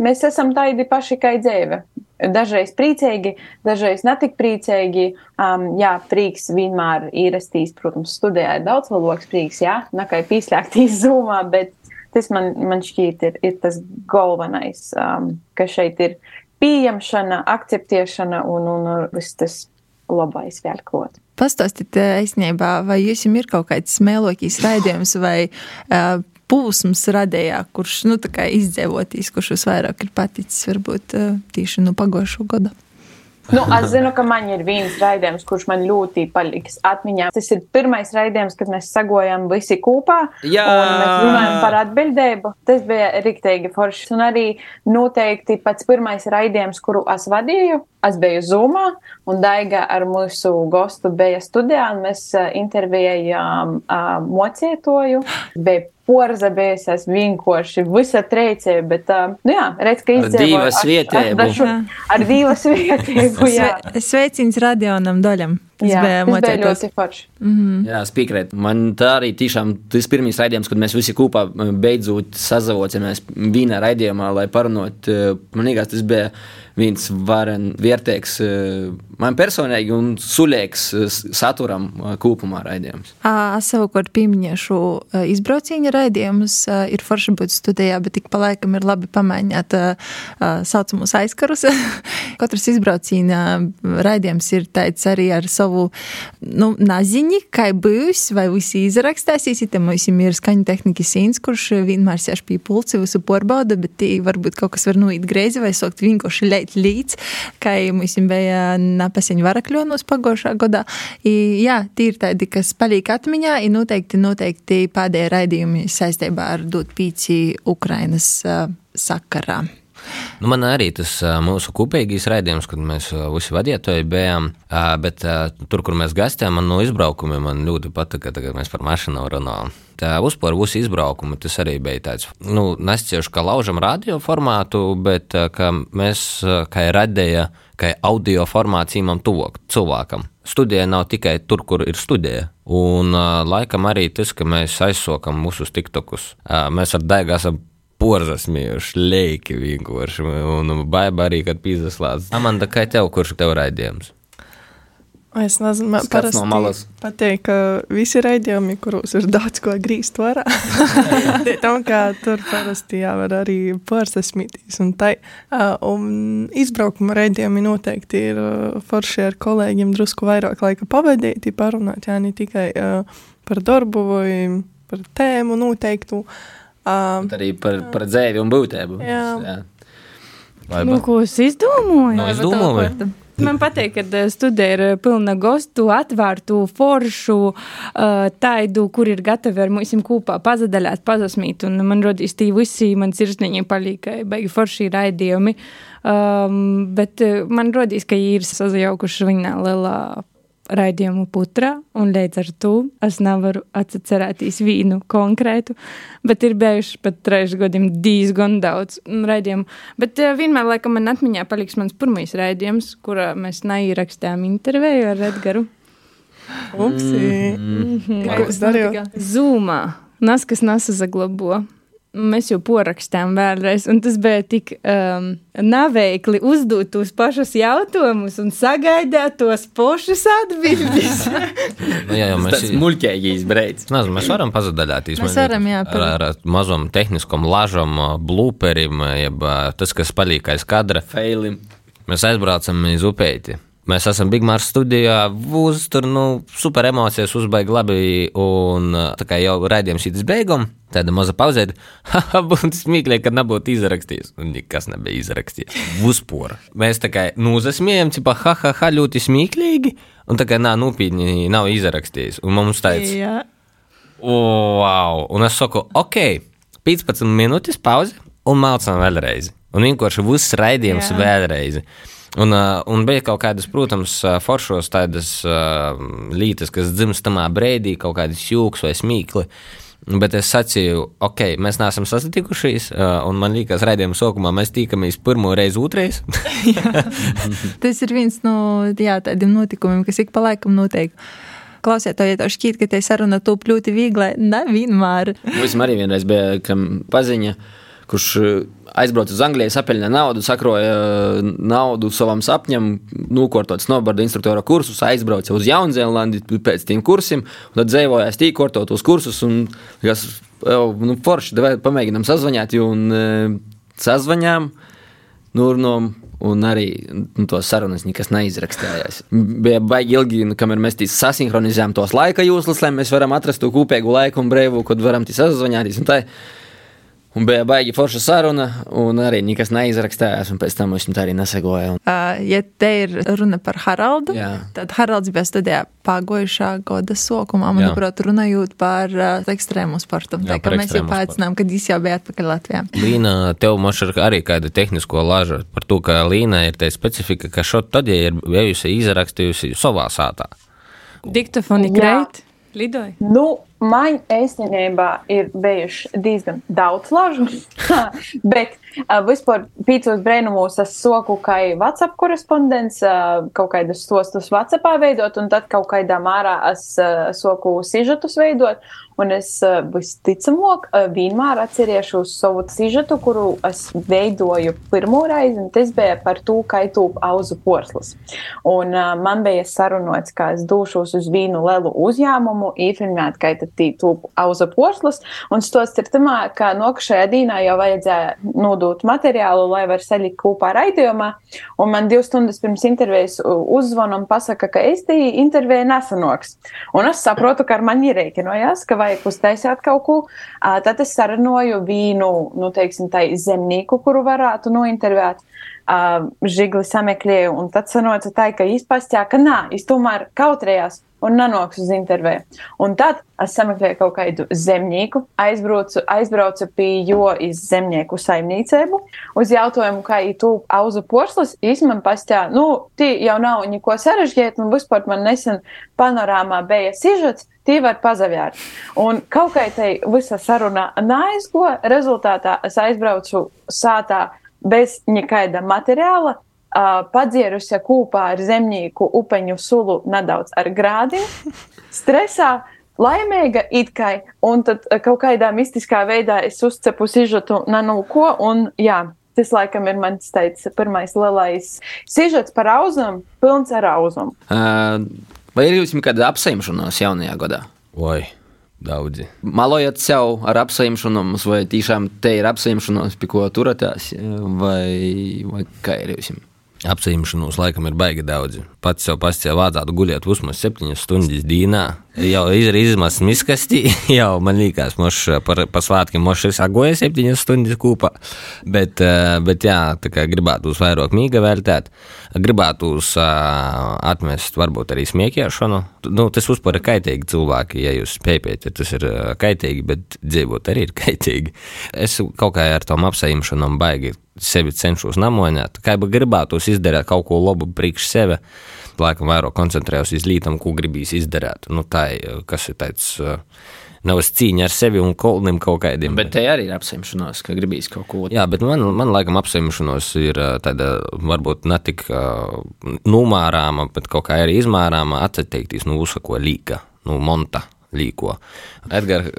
S4: mēs esam tādi paši kā dzīve. Dažreiz priecīgi, dažreiz netik priecīgi. Um, jā, prieks vienmēr ir ierastīs, protams, studijā ir daudz valodas prieks, jā, nekai pīslēgtīs (laughs) zumā, bet tas man, man šķiet ir, ir tas galvenais, um, ka šeit ir pieņemšana, akceptēšana un, un, un viss tas labais vēl klāt.
S6: Pastāstiet, īstenībā, vai jums ir kaut kāds smēlokīs raidījums vai uh, pūsms radījā, kurš nu, izdzīvotīs, kurš jūs vairāk ir paticis, varbūt uh, tieši no pagājušo gadu?
S4: Nu, es zinu, ka man ir viens raidījums, kurš man ļoti paliks atmiņā. Tas ir pirmais raidījums, kad mēs sagojam visi kopā.
S5: Jā!
S4: Mēs runājam par atbildību. Tas bija riktīgi forši. Un arī noteikti pats pirmais raidījums, kuru es vadīju, es biju Zoomā, un Daiga ar mūsu gostu bija studijā, un mēs uh, intervējām uh, mocietoju. Bija porza bijusies vienkārši visa treicēja, bet, uh, nu jā, redz, ka
S5: Ar
S4: izdzīvoja.
S5: divas vietēbu.
S4: Ar divas (laughs) vietēbu, jā.
S6: Sve, sveiciens radionam daļam. Tas
S4: Jā,
S6: bija
S4: tas bija ļoti forši.
S5: Jā, es piekrītu. Man tā arī tiešām tas pirmais raidījums, kad mēs visi kopā beidzot sazavocamies vienā raidījumā, lai parunātu. Man liekas, tas bija viens varen vērtīgs eh, man personīgi un sulīgs eh, saturam kopumā raidījums.
S6: Es savukārt pieminēšu ā, izbrauciena raidījumus. Ir forši būt studijā, bet tik pa laikam ir labi pamēģināt saucamus aizkarus. (laughs) Katrs izbrauciena raidījums ir tāds arī ar savu nu, naziņi, kā būs, vai visi izrakstāsīs. Te mums ir skaņu tehnikas īns, kurš vienmēr sēž pie pulci, visu porbauda, bet tī varbūt kaut kas var nuīt greizi vai sokt vienkārši leit līdz, kā mums bija napaseņu varakļonos pagošā godā. I, jā, tī ir tādi, kas paliek atmiņā, ir noteikti, noteikti pēdējie raidījumi saistībā ar dot pīci Ukrainas uh, sakarā.
S3: Nu, man arī tas mūsu kopīgais raidījums, kad mēs visi vadītāji bijām, bet tur, kur mēs gastējām, man no izbraukumiem man ļoti patika, kad mēs par mašīnu runājām. Tā uzpār būs izbraukumi, tas arī bija tāds, nu, nescieši kā laužam radio formātu, bet ka mēs, kā radēja, kā audio formāts īmam tuvāk cilvēkam. Studija nav tikai tur, kur ir studija. Un uh, laikam arī tas, ka mēs aizsokam mūsu tiktokus. Uh, mēs ar Daigu esam porzasmījuši, leiki vienkārši. Un baiba arī, kad pīzaslāds. Amanda, kā tev, kurš tev raidījums?
S7: Es nezinu, man
S5: Skats no malas.
S7: patīk, ka visi raidījumi, kuros ir daudz ko grīzt varā. (laughs) Tam, kā tur parasti jāvar arī pārsasmītīs un tai. Un izbraukuma raidījumi noteikti ir forši ar kolēģiem drusku vairāk laika pavadīti, parunāt, jā, ne tikai par darbu vai par tēmu noteiktu. Ā,
S5: Bet arī par, par dzēvi un būtību.
S7: Jā.
S5: Jā.
S2: Nu, ko es izdomāju?
S3: Nu, es domāju,
S2: Man patīk, ka eh, studija ir pilna gostu, atvērtu, foršu, uh, tādu, kur ir gatavi ar mums kopā pazadaļāt, pazasmīt. Un man rodīs tī visi man sirsniņi palīga, baigi forši raidījumi. Um, bet eh, man rodīs, ka ir sazajaukuši viņa lielā raidījumu putrā, un līdz ar to es nevaru atcerēties vienu konkrētu, bet ir bijuši pat trīs gadiem diezgan daudz raidījumu. Bet uh, vienmēr, laikam, man atmiņā paliks mans pirmais raidījums, kurā mēs neierakstījām interviju ar Edgaru.
S7: upsi! Ko es darīju?
S2: Zūmā. Nas, kas nesaglabo. Mēs jau porakstām vēlreiz, un tas bija tik um, naveikli uzdot tos pašus jautājumus un sagaidīt tos pašus atbildības. (laughs)
S3: nu, jā, jau mēs
S5: Tas muļķīgais breids.
S3: Es Nezinu, mēs varam pazudāties.
S6: Mēs varam, jā, par-
S3: Ar, ar mazam tehniskam lažam, blūperim, jeb tas, kas palīk aiz kadra.
S5: Failim.
S3: Mēs aizbraucam uz upēti. Mēs esam Big Mars studijā, būs tur nu, super emocijas, uzbaigi labi. Un ā, tā kā jau raidījums šīs beigām, tāda maza. (laughs) Haha, būtu smieklīgi, kad nebūtu izrakstījis. Un nekas nebija izrakstījis. Uzpora. Mēs tā kā nūzasmējam, cipa, ha, ha, ha, ļoti smieklīgi. Un tā kā nā, nopietni nav izrakstījis. Un mums tāds.
S2: Jā.
S3: Wow! Un es saku, ok, 15 minūtes pauze un mācām vēlreiz. Un vienkārši viss raidījums
S2: Jā.
S3: vēlreiz. Un, un bija kaut kādas, protams, foršos tādas lietas, kas dzimst tamā brīdī, kaut kādas jūgas vai smīkli. Bet es sacīju, ok, mēs neesam sasitikušies, un man liekas, raidījuma sākumā mēs tikamies pirmo reizi, otrais. (laughs)
S6: Tas ir viens no jā, tādiem notikumiem, kas ik pa laikam notiek. Klausiet, to, ja šķiet, ka te saruna top ļoti viegli, nevienmēr.
S5: Mums arī vienreiz bija kam paziņa, kurš eh, aizbrauca uz Angliju, sapēļņa naudu, sakroja eh, naudu savam sapņam, nokārtot snowboarda instruktora kursus, aizbrauca uz Jaunzēlandi pēc tiem kursiem, tad dzīvojās tīkortot uz kursus, un kas, nu, forši, davai pamēģinām sazvanīt, un eh, sazvanījām, nurnām. Un arī nu, to sarunas nekas neizrakstījās. Bija baigi ilgi, nu, kamēr mēs sasinhronizējām tos laika jūslas, lai mēs varam atrast to kopīgu laiku un brīvu, kad varam tīs sazvanīties. Un bija baigi forša saruna, un arī nekas neizrakstījās, un pēc tam mums tā arī nesegoja. Un,
S6: Uh, ja te ir runa par Haraldu,
S5: Jā.
S6: tad Haralds bija studijā pagājušā gada sākumā, manuprāt, runājot par uh, ekstrēmu sportu.
S3: Jā,
S6: Tā kā
S3: par
S6: mēs jau pēcinām, kad viņš jau bija atpakaļ Latvijā.
S3: Līna, tev ir arī kāda tehnisko laža par to, ka Līna ir tā specifika, ka šo tad, ja ir bijusi izrakstījusi savā sātā.
S2: Diktofoni kreit, lidoja.
S4: Nu, man īstenībā ir bijuši diezgan daudz lažu, (laughs) (laughs) bet uh, vispār pīcos brēnumos es soku kā WhatsApp korespondents, uh, kaut kādus stostus WhatsAppā veidot, un tad kaut kādā mārā es uh, soku sižetus veidot, un es uh, visticamāk uh, vienmēr atceriešu savu sižetu, kuru es veidoju pirmo reizi, un tas bija par to, kā tūp auzu porslas. Un uh, man bija sarunots, ka es došos uz vienu lielu uzņēmumu, īfilmēt, kā tūp auza porslas, un stos ir tamā, ka nokašajā dīnā jau vajadzēja nodot materiālu, lai var salikt kopā raidījumā, un man divas stundas pirms intervijas u- uzzvan un pasaka, ka es tī interviju nesanoks. Un es saprotu, ka ar mani rēķinojās, ka vajag uztaisīt kaut ko, tad es sarunāju vīnu, nu, teiksim, tā zemnieku, kuru varētu nointervēt. Uh, žigli sameklēju, un tad sanāca tā, ka izpastījā, ka nā, es tomēr kautrējās un nenāks uz interviju. Un tad es sameklēju kaut kādu zemnieku, aizbraucu, aizbraucu pie jo iz zemnieku saimniecību, uz jautājumu, kā ītu auzu porslas, īstenībā pastāv, nu, tie jau nav neko sarežģīt, un vispār man nesen panorāmā bija sižets, tie var pazavērt. Un kaut kā tai visa saruna neaizgo, rezultātā es aizbraucu sātā bez nekāda materiāla, uh, padzierusi kopā ar zemnieku upeņu sulu nedaudz ar grādiem, (laughs) stresā. Laimīga it kā, un tad kaut kādā mistiskā veidā es uzcepu sižetu nanūko, un jā, tas laikam ir mans teicis pirmais lielais sižets par auzam, pilns ar auzumu.
S5: Uh, vai ir jums kāda apsaimšanās jaunajā gadā?
S3: Oi, daudzi.
S5: Malojat sev ar apsaimšanos, vai tiešām te ir apsaimšanās, pie ko turaties, vai, vai kā ir jums?
S3: Apsaimšanos laikam ir baigi daudz. Pats sev pastāv vācātu guļēt vismaz 7 stundas dīnā. Jau izmazs miskastī, (laughs) jau man liekas, moš par, par svētkiem moš ir sagoja 7 stundas kūpā. Bet, eh, bet jā, tā kā gribētu uz vairāk mīga vērtēt, gribētu uz uh, atmest varbūt arī smiekiešanu. Nu, tas ir kaitīgi cilvēki, ja jūs spējat, tas ir uh, kaitīgi, bet dzīvot arī ir (laughs) kaitīgi. Es kaut kā ar tom apsaimšanām baigi sevi cenšos namonēt, kā jau gribētu izdarīt kaut ko labu priekš sevi. Laikam vairāk koncentrējos uz lītam, ko gribīs izdarīt. Nu, tā ir, kas ir tāds, nav es cīņa ar sevi un kolnim kaut kādiem.
S5: Bet te arī ir apsaimšanās, ka gribīs kaut ko.
S3: Jā, bet man, man laikam apsaimšanos ir tāda varbūt ne tik uh, numārāma, bet kaut kā arī izmērāma atteikties no uzsako līka, no monta līko. Edgar,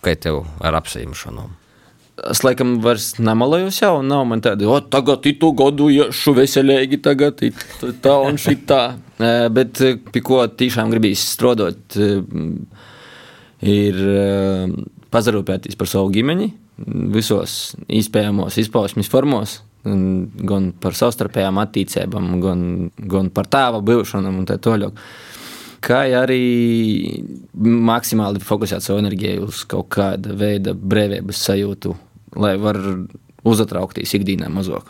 S3: kā tev ar apsaimšanām?
S5: Es laikam vairs nemalojos jau, nav man tāda, o, tagad itu godu iešu veselīgi, tagad tā un šitā. (laughs) Bet pie ko tiešām gribīs strādāt, ir pazarūpēties par savu ģimeni visos iespējamos izpausmes formos, gan par savstarpējām attīstībām, gan, gan par tēva būšanu un tā tālāk. Kā arī maksimāli fokusēt savu enerģiju uz kaut kāda veida brīvības sajūtu lai var uzatraukties ikdienā mazāk.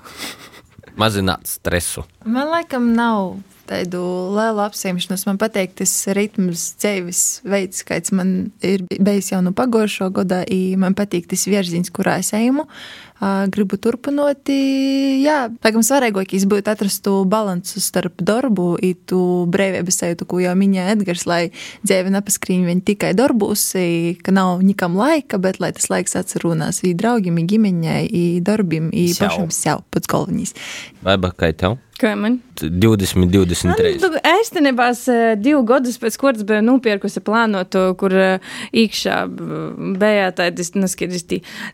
S3: Mazināt stresu.
S6: Man laikam nav tādu lielu apsiemšanos. Man patīk tas ritms, dzīves veids, kāds man ir bijis jau no pagājušā gada. Man patīk tas virziens, kurā es eju. Gribu turpināt. Jā, laikam svarīgākais būtu atrast to balansu starp darbu un tu brīvības sajūtu, ko jau minēja Edgars, lai dzīve nepaskrīn vien tikai darbos, ka nav nikam laika, bet lai tas laiks atcerunās i draugiem, i ģimeņai, i darbim, i pašam sev pats galvenais.
S3: Vai kā tev?
S2: Kā man?
S3: 20, 23.
S2: Nu, Īstenībā divu gadus pēc kuras biju nopirkusi plānotu, kur iekšā bija tādas, neskaidrs,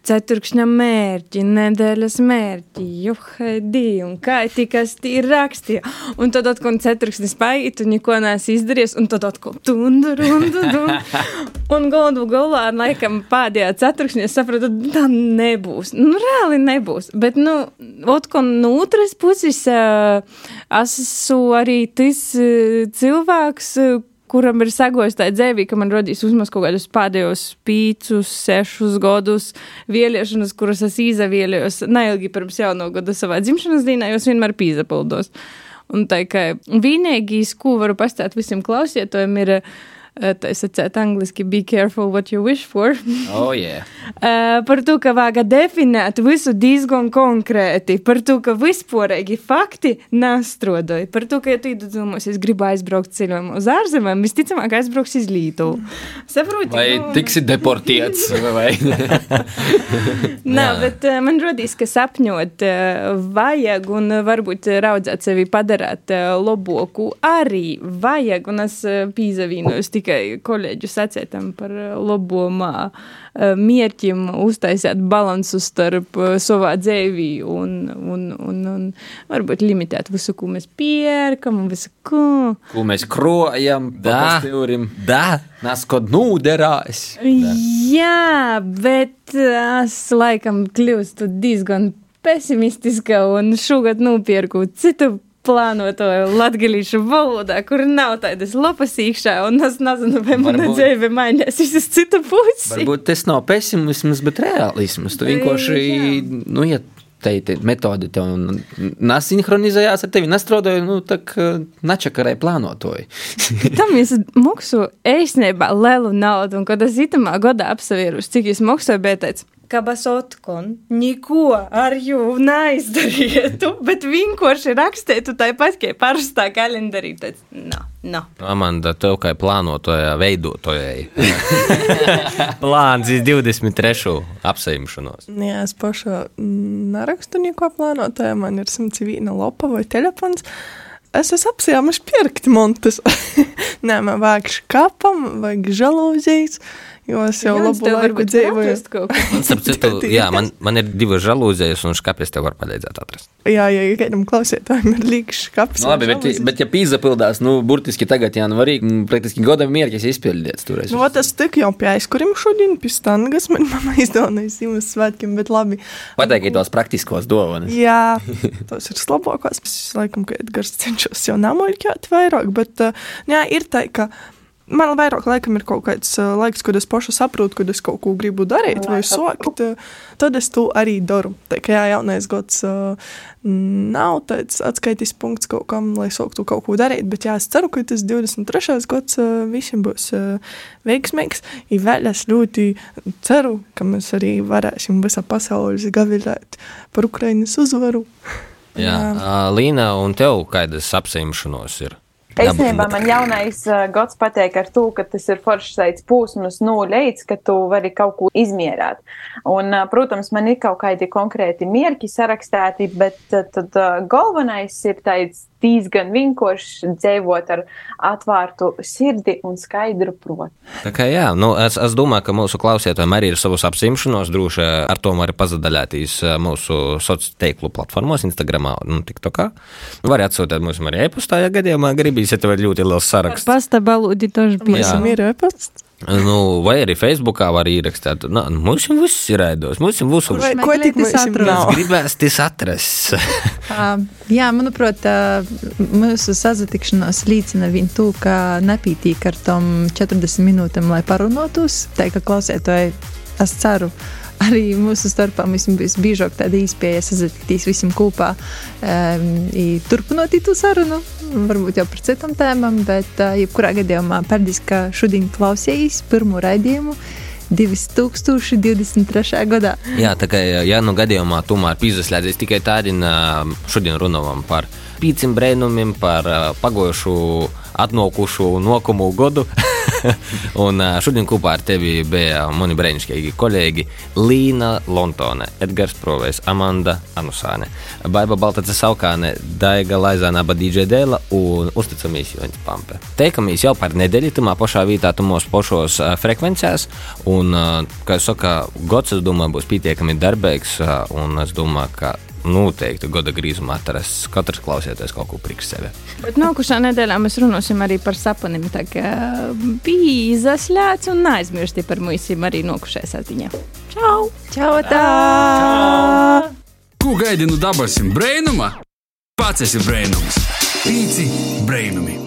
S2: ceturkšņa mērķi, nedēļas mērķi, juhedi, un kā tikas tī rakstīja. Un tad atkal ceturkšņa spēja, tu neko neesi izdarījis, un tad atkal tundu, rundu, dundu. (laughs) Un galdu galā, laikam, pēdējā ceturkšņa sapratu, tā nebūs. Nu, reāli nebūs. Bet, nu, atkal no otras puses, esmu arī tas cilvēks, kuram ir sagojis tā dzīve, ka man radīs uzmaz kaut kādus pēdējos pīcus, sešus gadus vēlēšanas, kuras es izvēlējos neilgi pirms jauno gada savā dzimšanas dienā, jo es vienmēr pīzapildos. Un tā kā vienīgais, ko varu pastāstīt visiem klausītājiem, ir tā sacēt angliski, be careful what you wish for.
S5: Oh, yeah. (laughs)
S2: uh, par to, ka vajag definēt visu diezgan konkrēti, par to, ka vispārīgi fakti nestrodoja, par to, ka, ja tu domās, es gribu aizbraukt ceļojumu uz ārzemēm, visticamāk aizbrauks iz Lītuvu. Saproti?
S5: Vai
S2: nu-
S5: tiksi deportēts? (laughs) vai? (laughs)
S2: Nē, bet uh, man rodīs, ka sapņot uh, vajag un uh, varbūt raudzēt sevi padarīt uh, loboku arī vajag, un es uh, pīzavīnojos tikai kolēģu sacētam par uh, lobomā uh, mierķim uztaisīt balansu starp uh, savā dzīvī un, un, un, un varbūt limitēt visu, ko mēs pērkam un visu, ko.
S5: Ko mēs krojam,
S3: Da!
S5: naskot nūderās.
S2: Jā, bet es laikam kļūstu diezgan pesimistiska un šogad nopirku citu plānotoju latviešu valodā, kur nav tādas lapas iekšā, un es nezinu, vai mana dzīve mainīsies uz citu pusi.
S5: Varbūt tas nav pesimisms, bet realisms. Tu vienkārši, nu, ja te, te metode tev nesinhronizējās ar tevi, nestrādāja, nu, tā kā načakarēja plānotoju.
S2: Tam es maksāju īstenībā lielu naudu, un kad es itamā gadā apsavieru, cik es maksāju, bet teicu, Kabasotkon, neko ar jū neizdarītu, (laughs) bet vienkārši rakstētu tāpat, kā parastā kalendārī. Tad, no, no.
S3: Amanda, tev kā plānotojai, veidotājai. (laughs) Plāns iz 23. apseimšanos.
S7: Jā, es pašā nerakstu neko plānotāju. Man ir 101 lapa vai telefons. Es esmu apsēmis pirkt montus. (laughs) Nē, man vajag škapam, vajag žalūzijas. Jo es jau
S2: Jānis,
S7: labu laiku dzīvoju.
S2: atrast kaut ko.
S3: Starp citu, jā, man, man ir divas žalūzijas, un skāpjas tev var palīdzēt atrast.
S7: Jā, ja kādam klausītājam ir līdzīgs škaps.
S5: Nu, labi, bet, bet ja pīzapildās, nu, burtiski tagad, jā, nu, arī mm, praktiski godam mierķis izpildīts tur.
S7: Nu, vat es tik jau pie aizkurim šodien, pie stangas, man (laughs) mamma izdevināja zīmes svētkiem, bet labi.
S5: Pateikiet tos praktiskos dovanas.
S7: Jā, tas ir labākās. Es laikam, ka Edgars cenšas jau namuļķēt vairāk, bet uh, jā, ir tā, ka man vairāk laikam ir kaut kāds laiks, kad es pašu saprotu, kad es kaut ko gribu darīt vai sokt, tad es to arī daru. Tā kā jā, jaunais gads nav tāds atskaitis punkts kaut kam, lai soktu kaut ko darīt, bet jā, es ceru, ka tas 23. gads visiem būs veiksmīgs. I vēl es ļoti ceru, ka mēs arī varēsim visā pasaulē gavilēt par Ukrainas uzvaru.
S3: Jā, jā. Līna, un tev kādas apseimšanos ir?
S4: Īstenībā man jaunais uh, gads patīk ar to, ka tas ir foršs veids pūsmas leģis, ka tu vari kaut ko izmierāt. Un, uh, protams, man ir kaut kādi konkrēti mierki sarakstīti, bet uh, tad uh, galvenais ir tāds diezgan vienkārši dzīvot ar atvērtu sirdi un skaidru protu.
S3: Tā kā jā, nu, es, es domāju, ka mūsu klausītājiem arī ir savas apsimšanos, droši ar to arī pazadaļāties mūsu sociālo tīklu platformos, Instagram un TikTokā. Var atsūtīt mums arī e-pastā, ja gadījumā gribīs, ja tev ir ļoti liels saraksts.
S2: Pasta balūdi tož bija.
S3: Jā.
S7: Esam ir e-pasts.
S3: Nu, vai arī Facebookā var ierakstīt. Nu, mums jau viss ir raidos, mums jau visu
S7: Vai ko tik mēs nav?
S3: gribēs, tas atrast.
S6: Uh, (laughs) jā, manuprāt, uh, mūsu sazatikšanās liecina vien to, ka nepītīk ar tom 40 minūtēm, lai parunātos. Tā kā klausētāji, es ceru, arī mūsu starpā mums būs biežāk tāda iespēja sazatikties visiem kopā, um, turpinot to sarunu, varbūt jau par citām tēmām, bet uh, jebkurā gadījumā paldies, ka šodien klausījās pirmo raidījumu 2023. gadā.
S3: Jā, tā kā ja nu gadījumā tomēr pīzaslēdzies tikai tādi, šodien runājam par pīcim brēnumiem, par pagojušu, atnokušu, nokumu godu. (laughs) (laughs) un ā, šodien kopā ar tevi bija mani brīnišķīgi kolēģi Līna Lontone, Edgars Provējs, Amanda Anusāne, Baiba Baltace Saukāne, Daiga Laizāna Badīdžē Dēla un uzticamies Joņas Pampe. Teikamies jau par nedēļu, tamā pašā vietā, tumos pašos ā, frekvencēs, un, ā, kā es saku, gods, es domāju, būs pietiekami darbīgs, un es domāju, ka noteikti gada grīzumā atrast katrs klausieties kaut ko priekš sevi.
S2: Bet nākošā nedēļā mēs runāsim arī par sapnim. Tā kā bija izslēgts un neaizmirsti par mūžiem arī nākošajā satiņā. Čau!
S6: Čau! Tā!
S1: Ko gaidi no dabasim brēnuma? Pats esi brēnums. Pīci brēnumi.